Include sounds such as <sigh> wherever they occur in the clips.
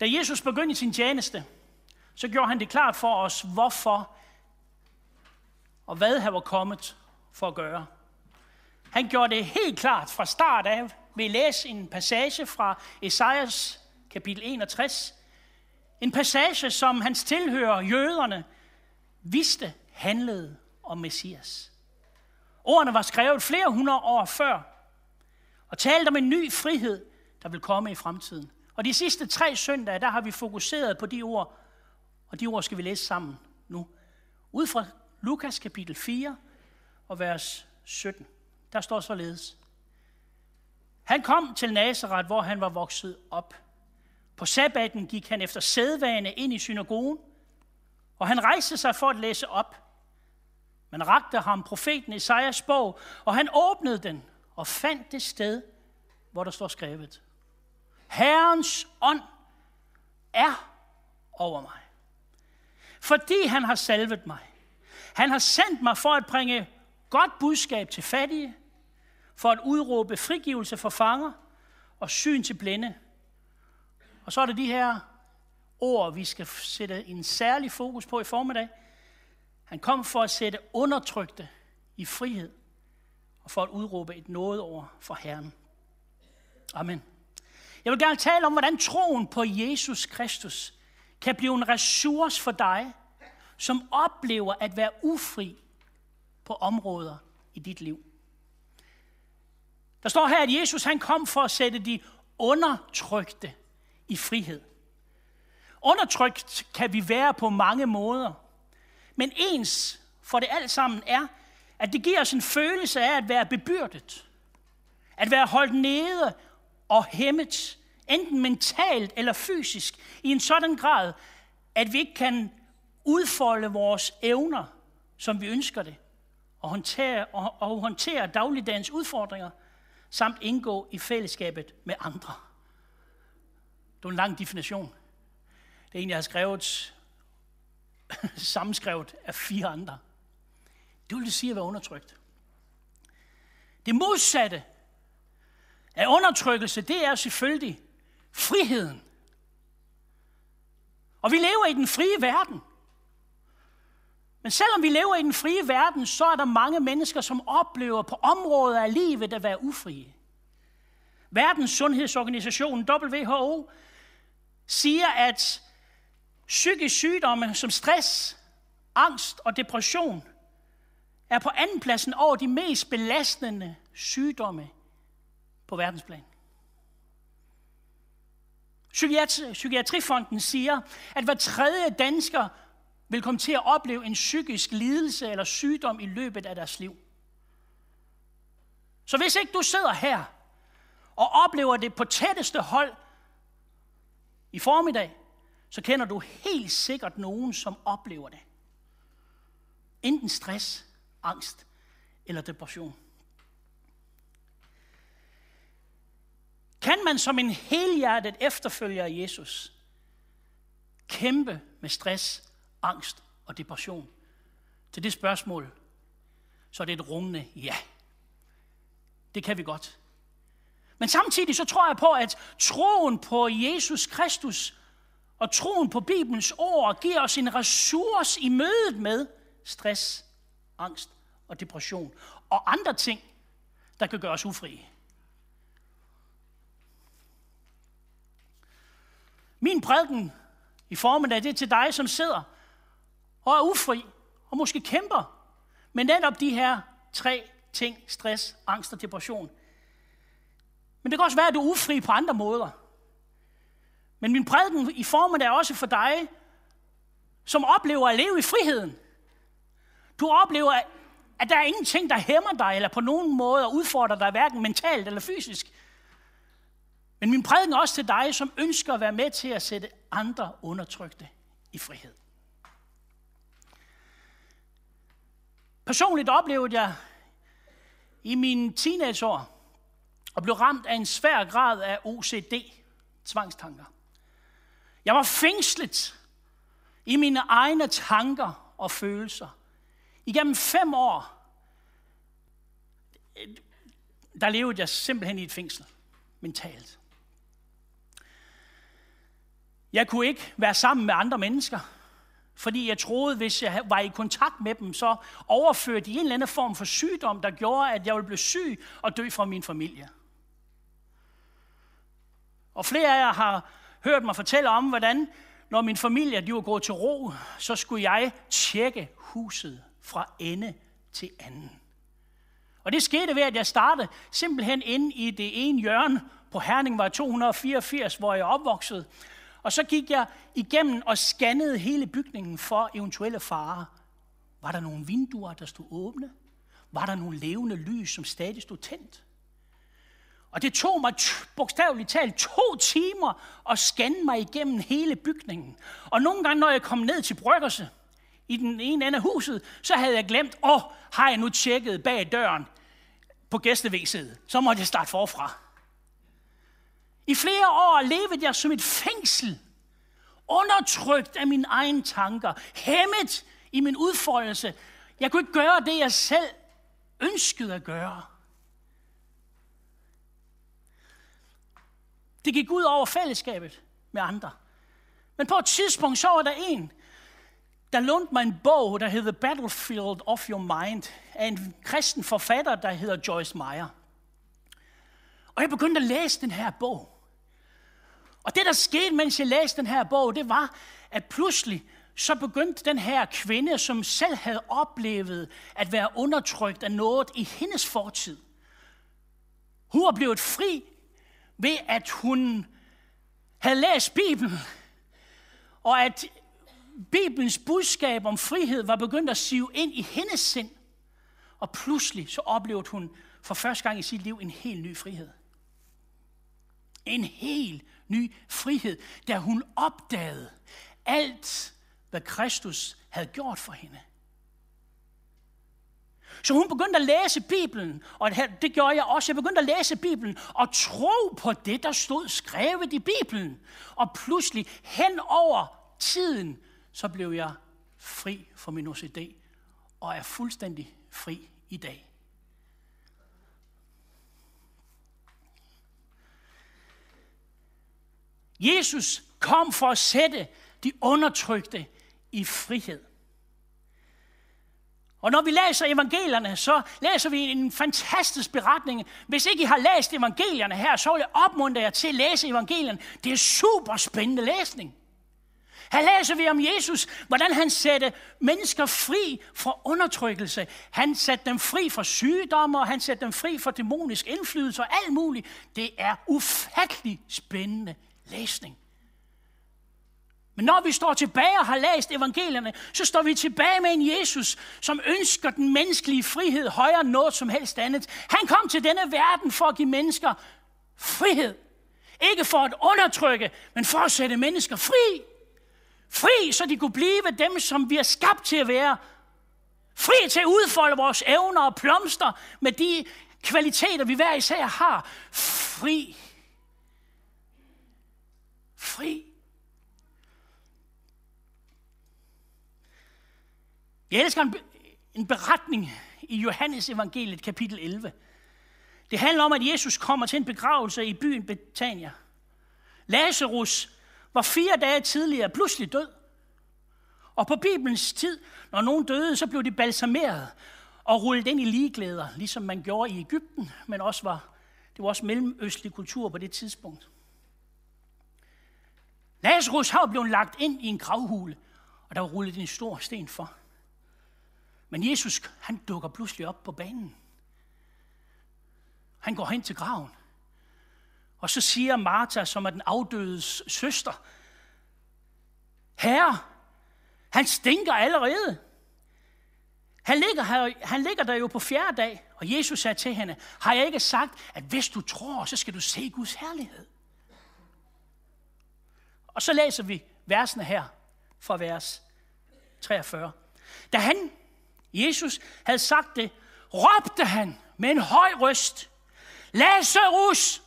Da Jesus begyndte sin tjeneste, så gjorde han det klart for os, hvorfor og hvad han var kommet for at gøre. Han gjorde det helt klart fra start af ved at læse en passage fra Esajas kapitel 61. En passage, som hans tilhører, jøderne, vidste handlede om Messias. Ordene var skrevet flere hundrede år før, og talte om en ny frihed, der vil komme i fremtiden. Og de sidste tre søndage, der har vi fokuseret på de ord, og de ord skal vi læse sammen nu. Ud fra Lukas kapitel 4 og vers 17. Der står således. Han kom til Nazareth, hvor han var vokset op. På sabbaten gik han efter sædvane ind i synagogen, og han rejste sig for at læse op. Man rakte ham profeten Esajas bog, og han åbnede den og fandt det sted, hvor der står skrevet. Herrens ånd er over mig, fordi han har salvet mig. Han har sendt mig for at bringe godt budskab til fattige, for at udråbe frigivelse for fanger og syn til blinde. Og så er det de her ord, vi skal sætte en særlig fokus på i formiddag. Han kom for at sætte undertrykte i frihed og for at udråbe et nådeår for Herren. Amen. Jeg vil gerne tale om, hvordan troen på Jesus Kristus kan blive en ressource for dig, som oplever at være ufri på områder i dit liv. Der står her, at Jesus han kom for at sætte de undertrykte i frihed. Undertrykt kan vi være på mange måder, men ens for det alt sammen er, at det giver os en følelse af at være bebyrdet, at være holdt nede og hæmmet, enten mentalt eller fysisk, i en sådan grad, at vi ikke kan udfolde vores evner, som vi ønsker det, og håndtere, og, og håndtere dagligdagens udfordringer, samt indgå i fællesskabet med andre. Det er en lang definition. Det er en, jeg har skrevet, <laughs> sammenskrevet af fire andre. Det vil sige at være undertrykt. Det modsatte af undertrykkelse, det er selvfølgelig friheden. Og vi lever i den frie verden. Men selvom vi lever i den frie verden, så er der mange mennesker, som oplever på områder af livet at være ufrie. Verdens Sundhedsorganisation, WHO, siger, at psykisk sygdomme som stress, angst og depression er på andenpladsen over de mest belastende sygdomme på verdensplan. Psykiatrifonden siger, at hver tredje dansker vil komme til at opleve en psykisk lidelse eller sygdom i løbet af deres liv. Så hvis ikke du sidder her og oplever det på tætteste hold i formiddag, så kender du helt sikkert nogen, som oplever det. Enten stress, angst eller depression. Kan man som en helhjertet efterfølger af Jesus kæmpe med stress, angst og depression? Til det spørgsmål, så er det et rungende ja. Det kan vi godt. Men samtidig så tror jeg på, at troen på Jesus Kristus og troen på Bibelens ord giver os en ressource i mødet med stress, angst og depression og andre ting, der kan gøre os ufrie. Min prædiken i formiddag, det er til dig, som sidder og er ufri, og måske kæmper med netop de her tre ting, stress, angst og depression. Men det kan også være, at du er ufri på andre måder. Men min prædiken i formiddag er også for dig, som oplever at leve i friheden. Du oplever, at der er ingenting, der hæmmer dig, eller på nogen måde udfordrer dig, hverken mentalt eller fysisk. Men min prædiken er også til dig, som ønsker at være med til at sætte andre undertrykte i frihed. Personligt oplevede jeg i mine teenageår at blive ramt af en svær grad af OCD, tvangstanker. Jeg var fængslet i mine egne tanker og følelser. Igennem fem år, der levede jeg simpelthen i et fængsel, mentalt. Jeg kunne ikke være sammen med andre mennesker, fordi jeg troede, hvis jeg var i kontakt med dem, så overførte de en eller anden form for sygdom, der gjorde, at jeg ville blive syg og dø fra min familie. Og flere af jer har hørt mig fortælle om, hvordan når min familie de var gået til ro, så skulle jeg tjekke huset fra ende til anden. Og det skete ved, at jeg startede simpelthen inde i det ene hjørne på Herning var 284, hvor jeg opvoksede. Og så gik jeg igennem og scannede hele bygningen for eventuelle farer. Var der nogle vinduer, der stod åbne? Var der nogle levende lys, som stadig stod tændt? Og det tog mig bogstaveligt talt to timer at scanne mig igennem hele bygningen. Og nogle gange, når jeg kom ned til Bryggerse, i den ene ende af huset, så havde jeg glemt, åh, oh, har jeg nu tjekket bag døren på gæstevæsenet? Så måtte jeg starte forfra. I flere år levede jeg som et fængsel, undertrykt af mine egne tanker, hæmmet i min udfoldelse. Jeg kunne ikke gøre det, jeg selv ønskede at gøre. Det gik ud over fællesskabet med andre. Men på et tidspunkt, så var der en, der lånte mig en bog, der hedder Battlefield of Your Mind, af en kristen forfatter, der hedder Joyce Meyer. Og jeg begyndte at læse den her bog. Og det, der skete, mens jeg læste den her bog, det var, at pludselig så begyndte den her kvinde, som selv havde oplevet at være undertrykt af noget i hendes fortid. Hun var blevet fri ved, at hun havde læst Bibelen, og at Bibelens budskab om frihed var begyndt at sive ind i hendes sind. Og pludselig så oplevede hun for første gang i sit liv en helt ny frihed. En helt ny frihed, da hun opdagede alt, hvad Kristus havde gjort for hende. Så hun begyndte at læse Bibelen, og det gjorde jeg også. Jeg begyndte at læse Bibelen og tro på det, der stod skrevet i Bibelen. Og pludselig hen over tiden, så blev jeg fri fra min OCD og er fuldstændig fri i dag. Jesus kom for at sætte de undertrykte i frihed. Og når vi læser evangelierne, så læser vi en fantastisk beretning. Hvis ikke I har læst evangelierne her, så vil jeg opmuntre jer til at læse evangelierne. Det er super spændende læsning. Her læser vi om Jesus, hvordan han satte mennesker fri fra undertrykkelse. Han satte dem fri fra sygdomme, og han satte dem fri fra dæmonisk indflydelse og alt muligt. Det er ufattelig spændende læsning. Men når vi står tilbage og har læst evangelierne, så står vi tilbage med en Jesus, som ønsker den menneskelige frihed højere end noget som helst andet. Han kom til denne verden for at give mennesker frihed. Ikke for at undertrykke, men for at sætte mennesker fri. Fri, så de kunne blive dem, som vi er skabt til at være. Fri til at udfolde vores evner og plomster med de kvaliteter, vi hver især har. Fri. Fri. Jeg elsker en, en beretning i Johannes evangeliet kapitel 11. Det handler om, at Jesus kommer til en begravelse i byen Betania. Lazarus var fire dage tidligere pludselig død. Og på Bibelens tid, når nogen døde, så blev de balsameret og rullet ind i ligeglæder, ligesom man gjorde i Ægypten, men også var, det var også mellemøstlig kultur på det tidspunkt. Lazarus har blevet lagt ind i en gravhule, og der var rullet en stor sten for. Men Jesus, han dukker pludselig op på banen. Han går hen til graven. Og så siger Martha, som er den afdødes søster, Herre, han stinker allerede. Han ligger, her, han ligger der jo på fjerde dag, og Jesus sagde til hende, har jeg ikke sagt, at hvis du tror, så skal du se Guds herlighed. Og så læser vi versene her fra vers 43. Da han Jesus havde sagt det, råbte han med en høj røst, Lazarus,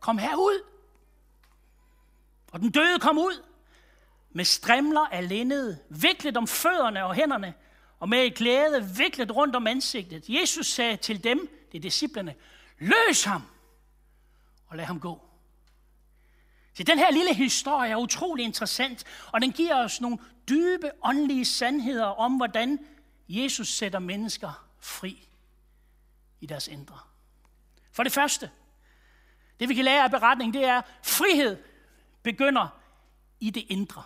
kom herud. Og den døde kom ud med strimler af linned, viklet om fødderne og hænderne, og med et glæde viklet rundt om ansigtet. Jesus sagde til dem, det er disciplerne, løs ham og lad ham gå. Så den her lille historie er utrolig interessant, og den giver os nogle dybe åndelige sandheder om, hvordan Jesus sætter mennesker fri i deres indre. For det første, det vi kan lære af beretningen, det er, at frihed begynder i det indre.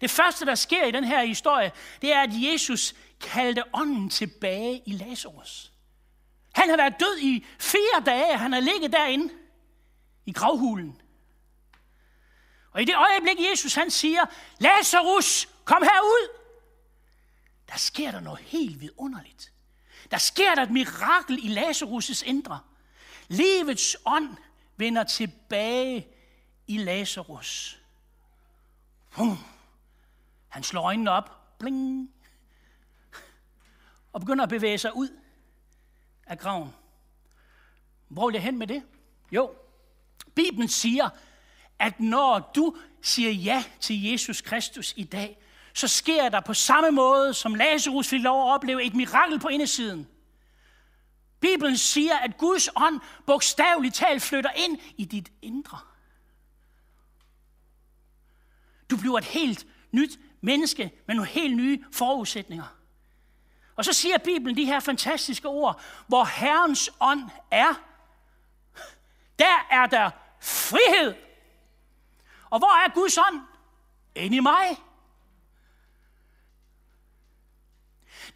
Det første, der sker i den her historie, det er, at Jesus kaldte ånden tilbage i Lazarus. Han har været død i fire dage, han har ligget derinde i gravhulen. Og i det øjeblik, Jesus han siger, Lazarus, kom herud, der sker der noget helt vidunderligt. Der sker der et mirakel i Lazarus' indre. Livets ånd vender tilbage i Lazarus. Bum. Han slår øjnene op, bling, og begynder at bevæge sig ud af graven. Hvor vil jeg hen med det? Jo, Bibelen siger, at når du siger ja til Jesus Kristus i dag, så sker der på samme måde, som Lazarus fik lov at opleve et mirakel på indersiden. Bibelen siger, at Guds ånd bogstaveligt talt flytter ind i dit indre. Du bliver et helt nyt menneske med nogle helt nye forudsætninger. Og så siger Bibelen de her fantastiske ord, hvor Herrens ånd er, der er der frihed. Og hvor er Guds ånd? Ind i mig.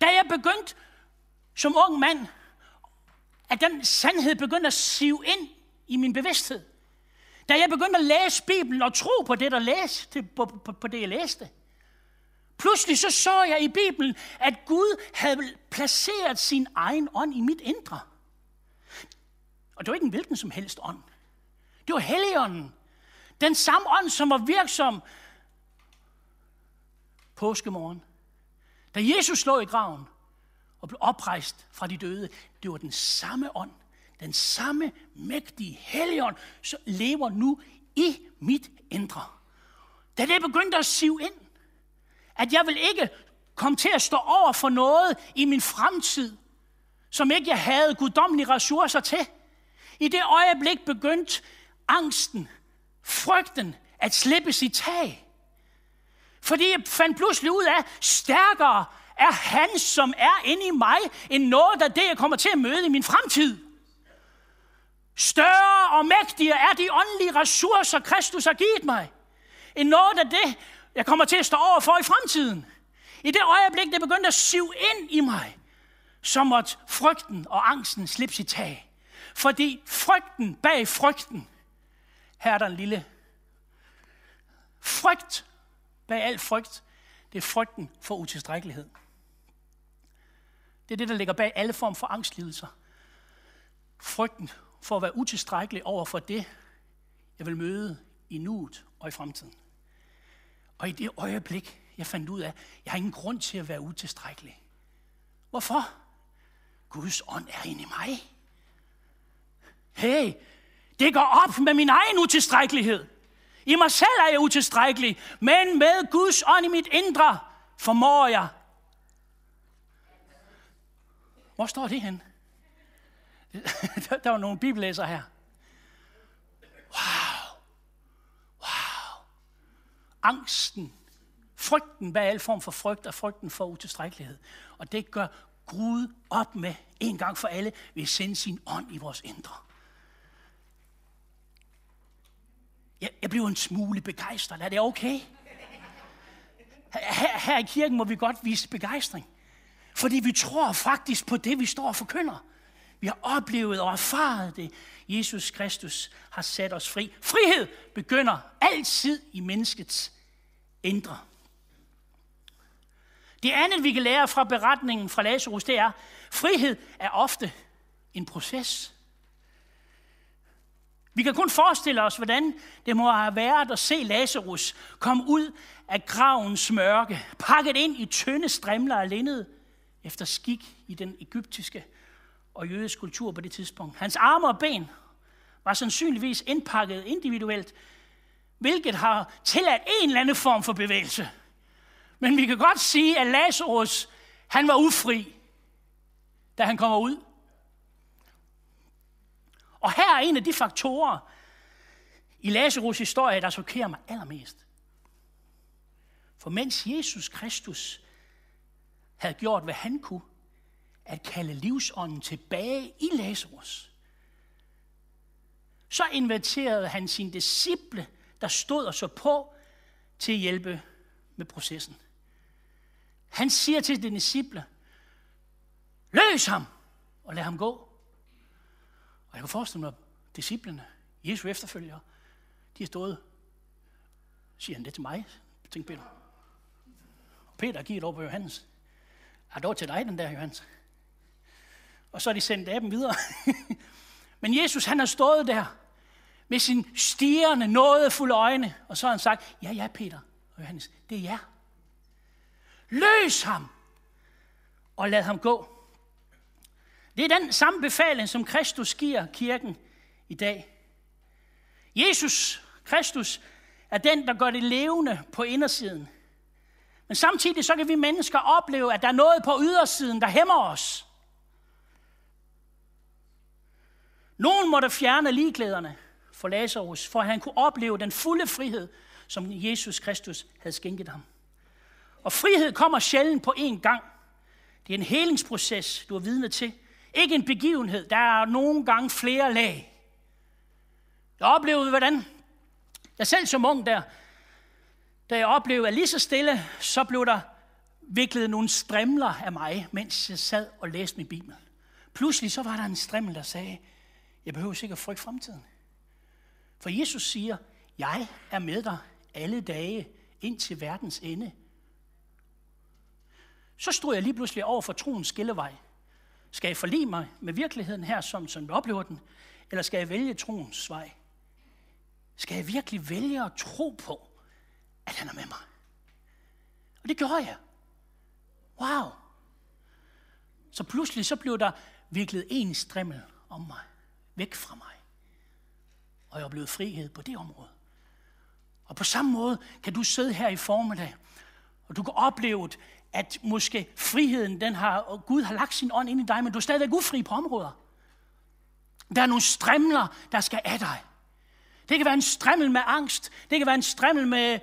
Da jeg begyndte som ung mand, at den sandhed begyndte at sive ind i min bevidsthed. Da jeg begyndte at læse Bibelen og tro på det, der læste, på, på, på det, jeg læste. Pludselig så så jeg i Bibelen, at Gud havde placeret sin egen ånd i mit indre. Og det var ikke en hvilken som helst ånd. Det var Helligånden. Den samme ånd, som var virksom påskemorgen. Da Jesus lå i graven og blev oprejst fra de døde, det var den samme ånd, den samme mægtige helligånd, som lever nu i mit indre. Da det begyndte at sive ind, at jeg vil ikke komme til at stå over for noget i min fremtid, som ikke jeg havde guddommelige ressourcer til. I det øjeblik begyndte angsten, frygten at slippe sit tag. Fordi jeg fandt pludselig ud af, stærkere er han, som er inde i mig, end noget af det, jeg kommer til at møde i min fremtid. Større og mægtigere er de åndelige ressourcer, Kristus har givet mig, end noget af det, jeg kommer til at stå over for i fremtiden. I det øjeblik, det begyndte at sive ind i mig, så måtte frygten og angsten slippe sit tag. Fordi frygten bag frygten, her er der en lille frygt bag al frygt, det er frygten for utilstrækkelighed. Det er det, der ligger bag alle form for angstlidelser. Frygten for at være utilstrækkelig over for det, jeg vil møde i nuet og i fremtiden. Og i det øjeblik, jeg fandt ud af, at jeg har ingen grund til at være utilstrækkelig. Hvorfor? Guds ånd er inde i mig. Hey, det går op med min egen utilstrækkelighed. I mig selv er jeg utilstrækkelig, men med Guds ånd i mit indre formår jeg. Hvor står det hen? <laughs> Der var nogle bibellæser her. Wow. Wow. Angsten, frygten bag al form for frygt, og frygten for utilstrækkelighed. Og det gør Gud op med en gang for alle ved at sende sin ånd i vores indre. Jeg, jeg blev en smule begejstret. Er det okay? Her, her i kirken må vi godt vise begejstring. Fordi vi tror faktisk på det, vi står og forkynder. Vi har oplevet og erfaret det. Jesus Kristus har sat os fri. Frihed begynder altid i menneskets indre. Det andet, vi kan lære fra beretningen fra Lazarus, det er, frihed er ofte en proces. Vi kan kun forestille os, hvordan det må have været at se Lazarus komme ud af gravens mørke, pakket ind i tynde strimler af linned, efter skik i den egyptiske og jødiske kultur på det tidspunkt. Hans arme og ben var sandsynligvis indpakket individuelt, hvilket har tilladt en eller anden form for bevægelse. Men vi kan godt sige, at Lazarus, han var ufri, da han kommer ud. Og her er en af de faktorer i Lazarus historie, der chokerer mig allermest. For mens Jesus Kristus havde gjort, hvad han kunne, at kalde livsånden tilbage i Lazarus, så inviterede han sin disciple, der stod og så på, til at hjælpe med processen. Han siger til de disciple, løs ham og lad ham gå. Og jeg kan forestille mig, disciplene, Jesu efterfølgere, de har stået, siger han det til mig, tænkte Peter. Og Peter giver det over på Johannes. Er det var til dig, den der, Johannes? Og så er de sendt af dem videre. <laughs> Men Jesus, han har stået der med sin stigende, nådefulde øjne, og så har han sagt, ja, ja, Peter og Johannes, det er jer. Løs ham, og lad ham gå. Det er den samme befaling, som Kristus giver kirken i dag. Jesus, Kristus, er den, der gør det levende på indersiden. Men samtidig så kan vi mennesker opleve, at der er noget på ydersiden, der hæmmer os. Nogen måtte fjerne ligeklæderne for Lazarus, for at han kunne opleve den fulde frihed, som Jesus Kristus havde skænket ham. Og frihed kommer sjældent på én gang. Det er en helingsproces, du er vidne til. Ikke en begivenhed. Der er nogle gange flere lag. Jeg oplevede, hvordan jeg selv som ung der, da jeg oplevede, at lige så stille, så blev der viklet nogle strimler af mig, mens jeg sad og læste min bibel. Pludselig så var der en strimmel, der sagde, jeg behøver sikkert frygte fremtiden. For Jesus siger, jeg er med dig alle dage ind til verdens ende. Så stod jeg lige pludselig over for troens skillevej. Skal jeg forlige mig med virkeligheden her, som, som jeg oplever den, eller skal jeg vælge troens vej? Skal jeg virkelig vælge at tro på, at han er med mig? Og det gjorde jeg. Wow. Så pludselig så blev der virkelig en strimmel om mig, væk fra mig. Og jeg blev frihed på det område. Og på samme måde kan du sidde her i formiddag, og du kan opleve, at måske friheden, den har, og Gud har lagt sin ånd ind i dig, men du er stadigvæk ufri på områder. Der er nogle strimler, der skal af dig. Det kan være en strimmel med angst. Det kan være en strimmel med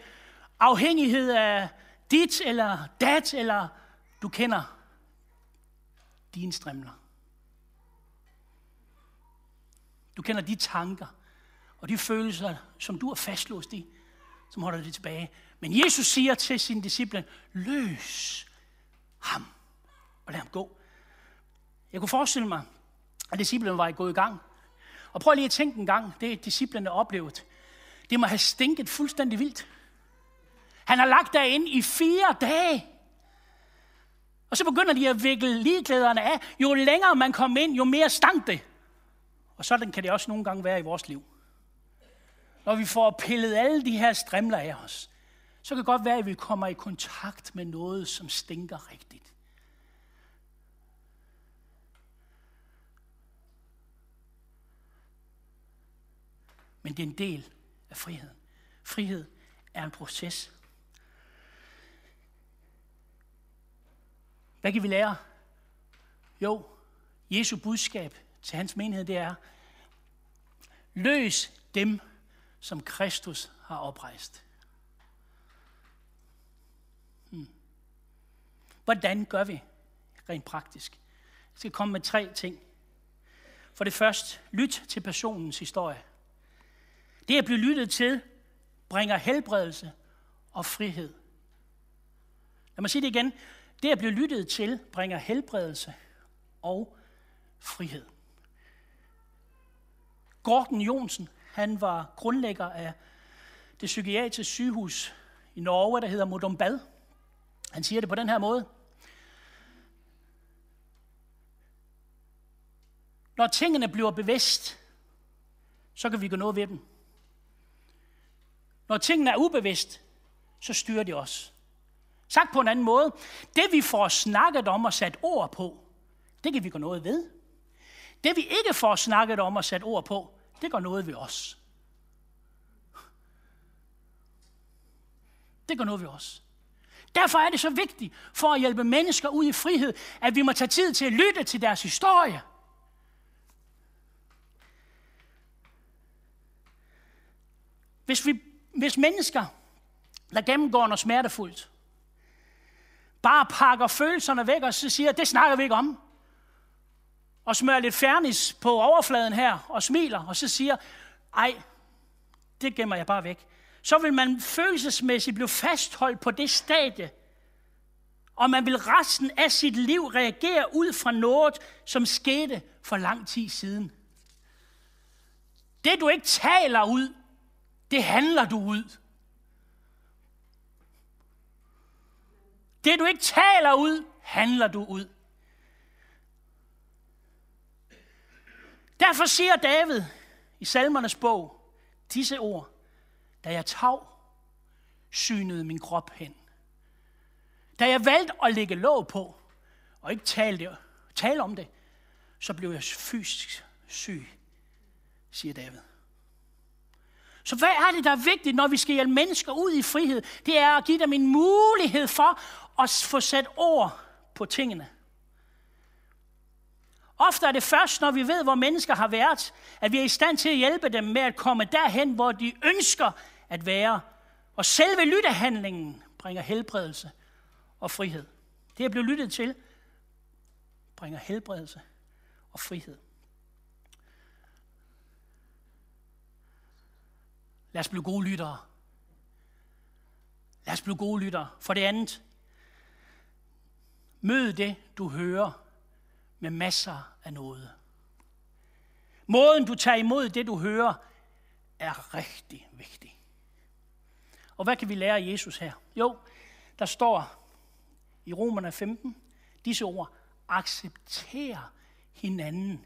afhængighed af dit eller dat, eller du kender dine strimler. Du kender de tanker og de følelser, som du er fastlåst i som holder dig tilbage. Men Jesus siger til sine disciple, løs ham og lad ham gå. Jeg kunne forestille mig, at disciplene var gået i gang. Og prøv lige at tænke en gang, det disciplene oplevet. Det må have stinket fuldstændig vildt. Han har lagt derinde i fire dage. Og så begynder de at vikle ligeklæderne af. Jo længere man kom ind, jo mere stank det. Og sådan kan det også nogle gange være i vores liv når vi får pillet alle de her strimler af os, så kan det godt være, at vi kommer i kontakt med noget, som stinker rigtigt. Men det er en del af friheden. Frihed er en proces. Hvad kan vi lære? Jo, Jesu budskab til hans menighed, det er, løs dem, som Kristus har oprejst. Hvordan gør vi rent praktisk? Jeg skal komme med tre ting. For det første, lyt til personens historie. Det at blive lyttet til bringer helbredelse og frihed. Lad mig sige det igen. Det at blive lyttet til bringer helbredelse og frihed. Gordon Jonsen, han var grundlægger af det psykiatriske sygehus i Norge, der hedder Modumbad. Han siger det på den her måde. Når tingene bliver bevidst, så kan vi gøre noget ved dem. Når tingene er ubevidst, så styrer de os. Sagt på en anden måde, det vi får snakket om og sat ord på, det kan vi gøre noget ved. Det vi ikke får snakket om og sat ord på, det går noget ved os. Det går noget ved os. Derfor er det så vigtigt for at hjælpe mennesker ud i frihed, at vi må tage tid til at lytte til deres historie. Hvis, vi, hvis mennesker, der gennemgår noget smertefuldt, bare pakker følelserne væk og så siger, det snakker vi ikke om, og smører lidt fernis på overfladen her og smiler, og så siger, ej, det gemmer jeg bare væk. Så vil man følelsesmæssigt blive fastholdt på det stadie, og man vil resten af sit liv reagere ud fra noget, som skete for lang tid siden. Det du ikke taler ud, det handler du ud. Det du ikke taler ud, handler du ud. Derfor siger David i salmernes bog disse ord. Da jeg tav, synede min krop hen. Da jeg valgte at lægge låg på, og ikke tale, tale om det, så blev jeg fysisk syg, siger David. Så hvad er det, der er vigtigt, når vi skal hjælpe mennesker ud i frihed? Det er at give dem en mulighed for at få sat ord på tingene. Ofte er det først, når vi ved, hvor mennesker har været, at vi er i stand til at hjælpe dem med at komme derhen, hvor de ønsker at være. Og selve lyttehandlingen bringer helbredelse og frihed. Det at blive lyttet til bringer helbredelse og frihed. Lad os blive gode lyttere. Lad os blive gode lyttere. For det andet, mød det, du hører, med masser af noget. Måden, du tager imod det, du hører, er rigtig vigtig. Og hvad kan vi lære af Jesus her? Jo, der står i Romerne 15 disse ord. Accepter hinanden,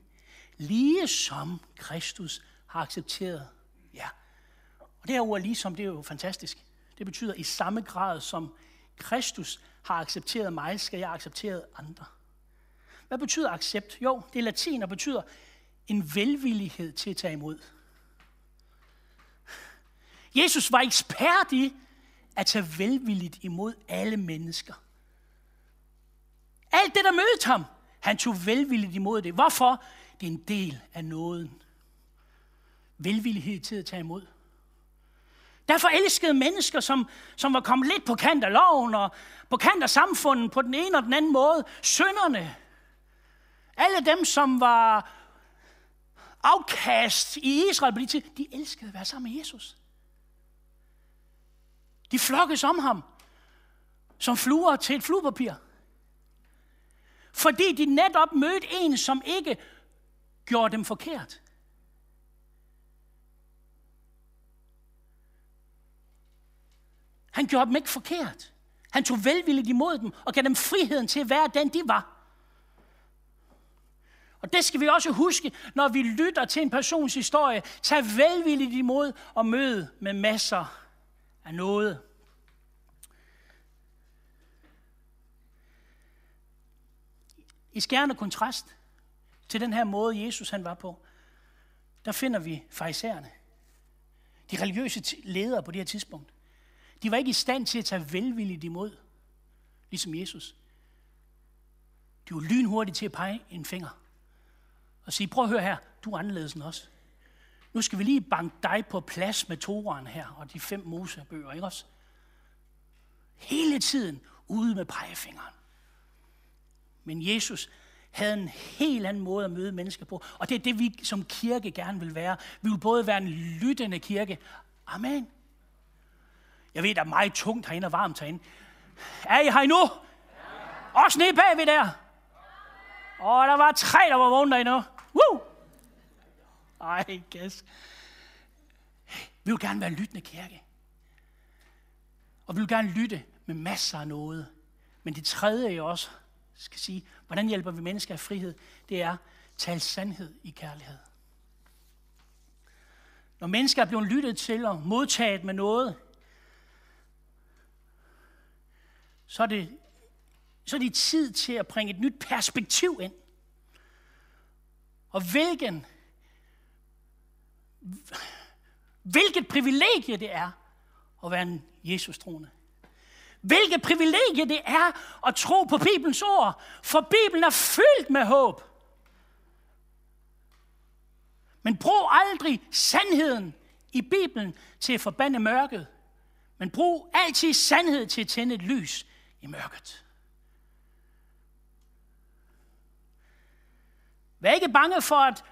lige som Kristus har accepteret jer. Og det her ord ligesom, det er jo fantastisk. Det betyder, i samme grad som Kristus har accepteret mig, skal jeg acceptere andre. Hvad betyder accept? Jo, det er latin og betyder en velvillighed til at tage imod. Jesus var ekspert i at tage velvilligt imod alle mennesker. Alt det, der mødte ham, han tog velvilligt imod det. Hvorfor? Det er en del af nåden. Velvillighed til at tage imod. Derfor elskede mennesker, som, som var kommet lidt på kant af loven og på kant af samfundet på den ene og den anden måde. Sønderne. Alle dem, som var afkast i Israel de elskede at være sammen med Jesus. De flokkes om ham som fluer til et fluepapir. Fordi de netop mødte en, som ikke gjorde dem forkert. Han gjorde dem ikke forkert. Han tog velvilligt imod dem og gav dem friheden til at være den, de var. Og det skal vi også huske, når vi lytter til en persons historie. Tag velvilligt imod og mød med masser af noget. I skærende kontrast til den her måde, Jesus han var på, der finder vi farisæerne. De religiøse ledere på det her tidspunkt. De var ikke i stand til at tage velvilligt imod, ligesom Jesus. De var lynhurtige til at pege en finger og sige, prøv at høre her, du er anderledes end os. Nu skal vi lige banke dig på plads med Toren her, og de fem Mosebøger, ikke også? Hele tiden ude med pegefingeren. Men Jesus havde en helt anden måde at møde mennesker på. Og det er det, vi som kirke gerne vil være. Vi vil både være en lyttende kirke. Amen. Jeg ved, der er meget tungt herinde og varmt herinde. Er I her endnu? Ja. Også nede bagved der. Og der var tre, der var vågne derinde. Woo! Ej, gas. Vi vil gerne være lyttende kirke. Og vi vil gerne lytte med masser af noget. Men det tredje, jeg også skal sige, hvordan hjælper vi mennesker af frihed, det er tale sandhed i kærlighed. Når mennesker er blevet lyttet til og modtaget med noget, så er det, så er det tid til at bringe et nyt perspektiv ind. Og hvilken, hvilket privilegie det er at være en Jesus-troende. Hvilket privilegie det er at tro på Bibelens ord, for Bibelen er fyldt med håb. Men brug aldrig sandheden i Bibelen til at forbande mørket, men brug altid sandhed til at tænde et lys i mørket. Vær ikke bange for at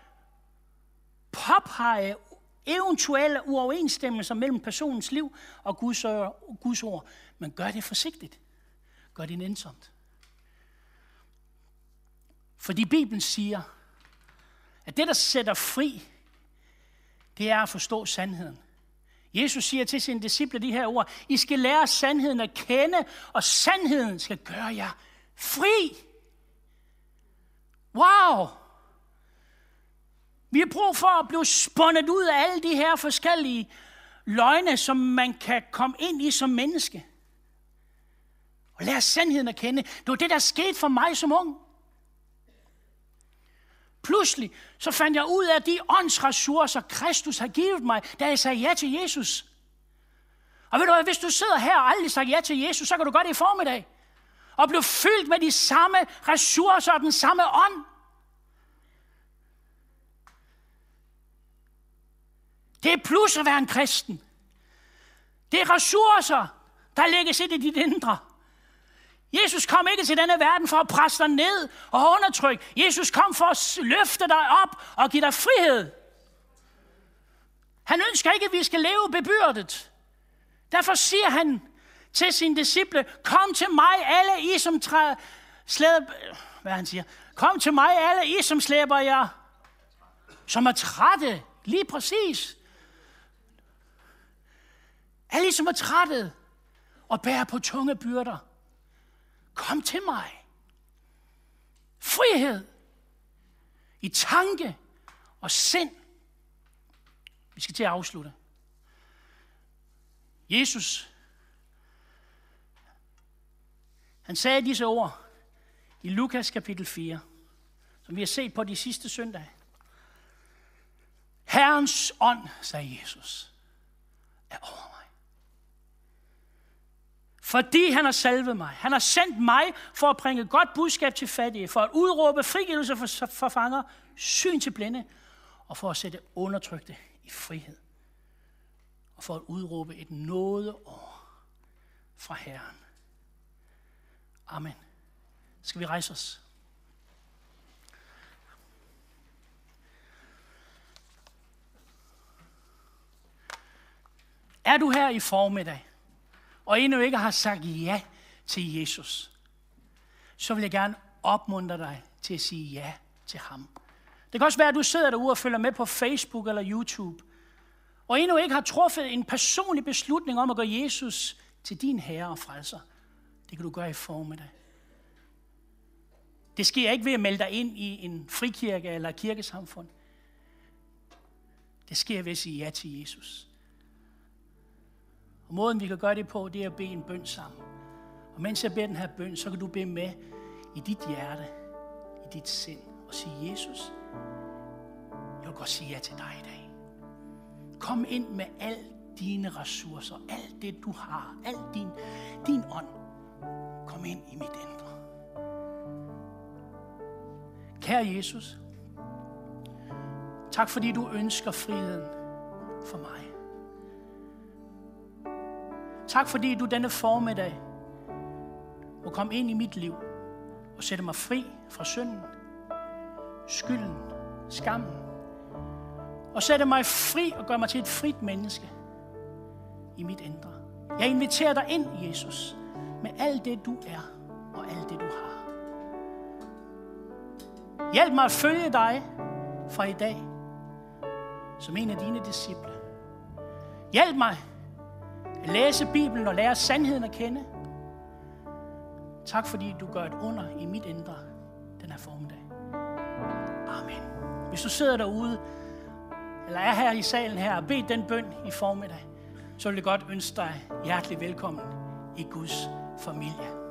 påpege eventuelle uoverensstemmelser mellem personens liv og Guds ord, Guds ord. Men gør det forsigtigt. Gør det nænsomt. Fordi Bibelen siger, at det, der sætter fri, det er at forstå sandheden. Jesus siger til sine disciple de her ord, I skal lære sandheden at kende, og sandheden skal gøre jer fri. Wow! Vi har brug for at blive spundet ud af alle de her forskellige løgne, som man kan komme ind i som menneske. Og lære sandheden at kende. Det var det, der skete for mig som ung. Pludselig så fandt jeg ud af de åndsressourcer, Kristus har givet mig, da jeg sagde ja til Jesus. Og ved du hvad, hvis du sidder her og aldrig sagt ja til Jesus, så kan du gøre det i formiddag. Og blive fyldt med de samme ressourcer og den samme ånd. Det er plus at være en kristen. Det er ressourcer, der lægges ind i dit indre. Jesus kom ikke til denne verden for at presse dig ned og undertrykke. Jesus kom for at løfte dig op og give dig frihed. Han ønsker ikke, at vi skal leve bebyrdet. Derfor siger han til sine disciple, kom til mig alle I, som træder, slæder, hvad han siger, kom til mig alle I, som slæber jer, som er trætte, lige præcis. Alle I, som er trætte og bærer på tunge byrder. Kom til mig. Frihed i tanke og sind. Vi skal til at afslutte. Jesus, han sagde disse ord i Lukas kapitel 4, som vi har set på de sidste søndage. Herrens ånd, sagde Jesus, er over mig. Fordi han har salvet mig. Han har sendt mig for at bringe godt budskab til fattige, for at udråbe frigivelse for, for fanger, syn til blinde, og for at sætte undertrykte i frihed. Og for at udråbe et nådeår fra Herren. Amen. Skal vi rejse os? Er du her i formiddag? Og endnu ikke har sagt ja til Jesus, så vil jeg gerne opmuntre dig til at sige ja til ham. Det kan også være, at du sidder derude og følger med på Facebook eller YouTube, og endnu ikke har truffet en personlig beslutning om at gøre Jesus til din herre og frelser. Det kan du gøre i formiddag. Det sker ikke ved at melde dig ind i en frikirke eller kirkesamfund. Det sker ved at sige ja til Jesus. Måden vi kan gøre det på, det er at bede en bøn sammen. Og mens jeg beder den her bøn, så kan du bede med i dit hjerte, i dit sind, og sige, Jesus, jeg vil godt sige ja til dig i dag. Kom ind med al dine ressourcer, alt det du har, al din, din ånd. Kom ind i mit indre. Kære Jesus, tak fordi du ønsker friheden for mig. Tak fordi du denne formiddag må komme ind i mit liv og sætte mig fri fra synden, skylden, skammen. Og sætte mig fri og gøre mig til et frit menneske i mit indre. Jeg inviterer dig ind, Jesus, med alt det, du er og alt det, du har. Hjælp mig at følge dig fra i dag som en af dine disciple. Hjælp mig læse Bibelen og lære sandheden at kende. Tak fordi du gør et under i mit indre den her formiddag. Amen. Hvis du sidder derude, eller er her i salen her og bed den bøn i formiddag, så vil jeg godt ønske dig hjertelig velkommen i Guds familie.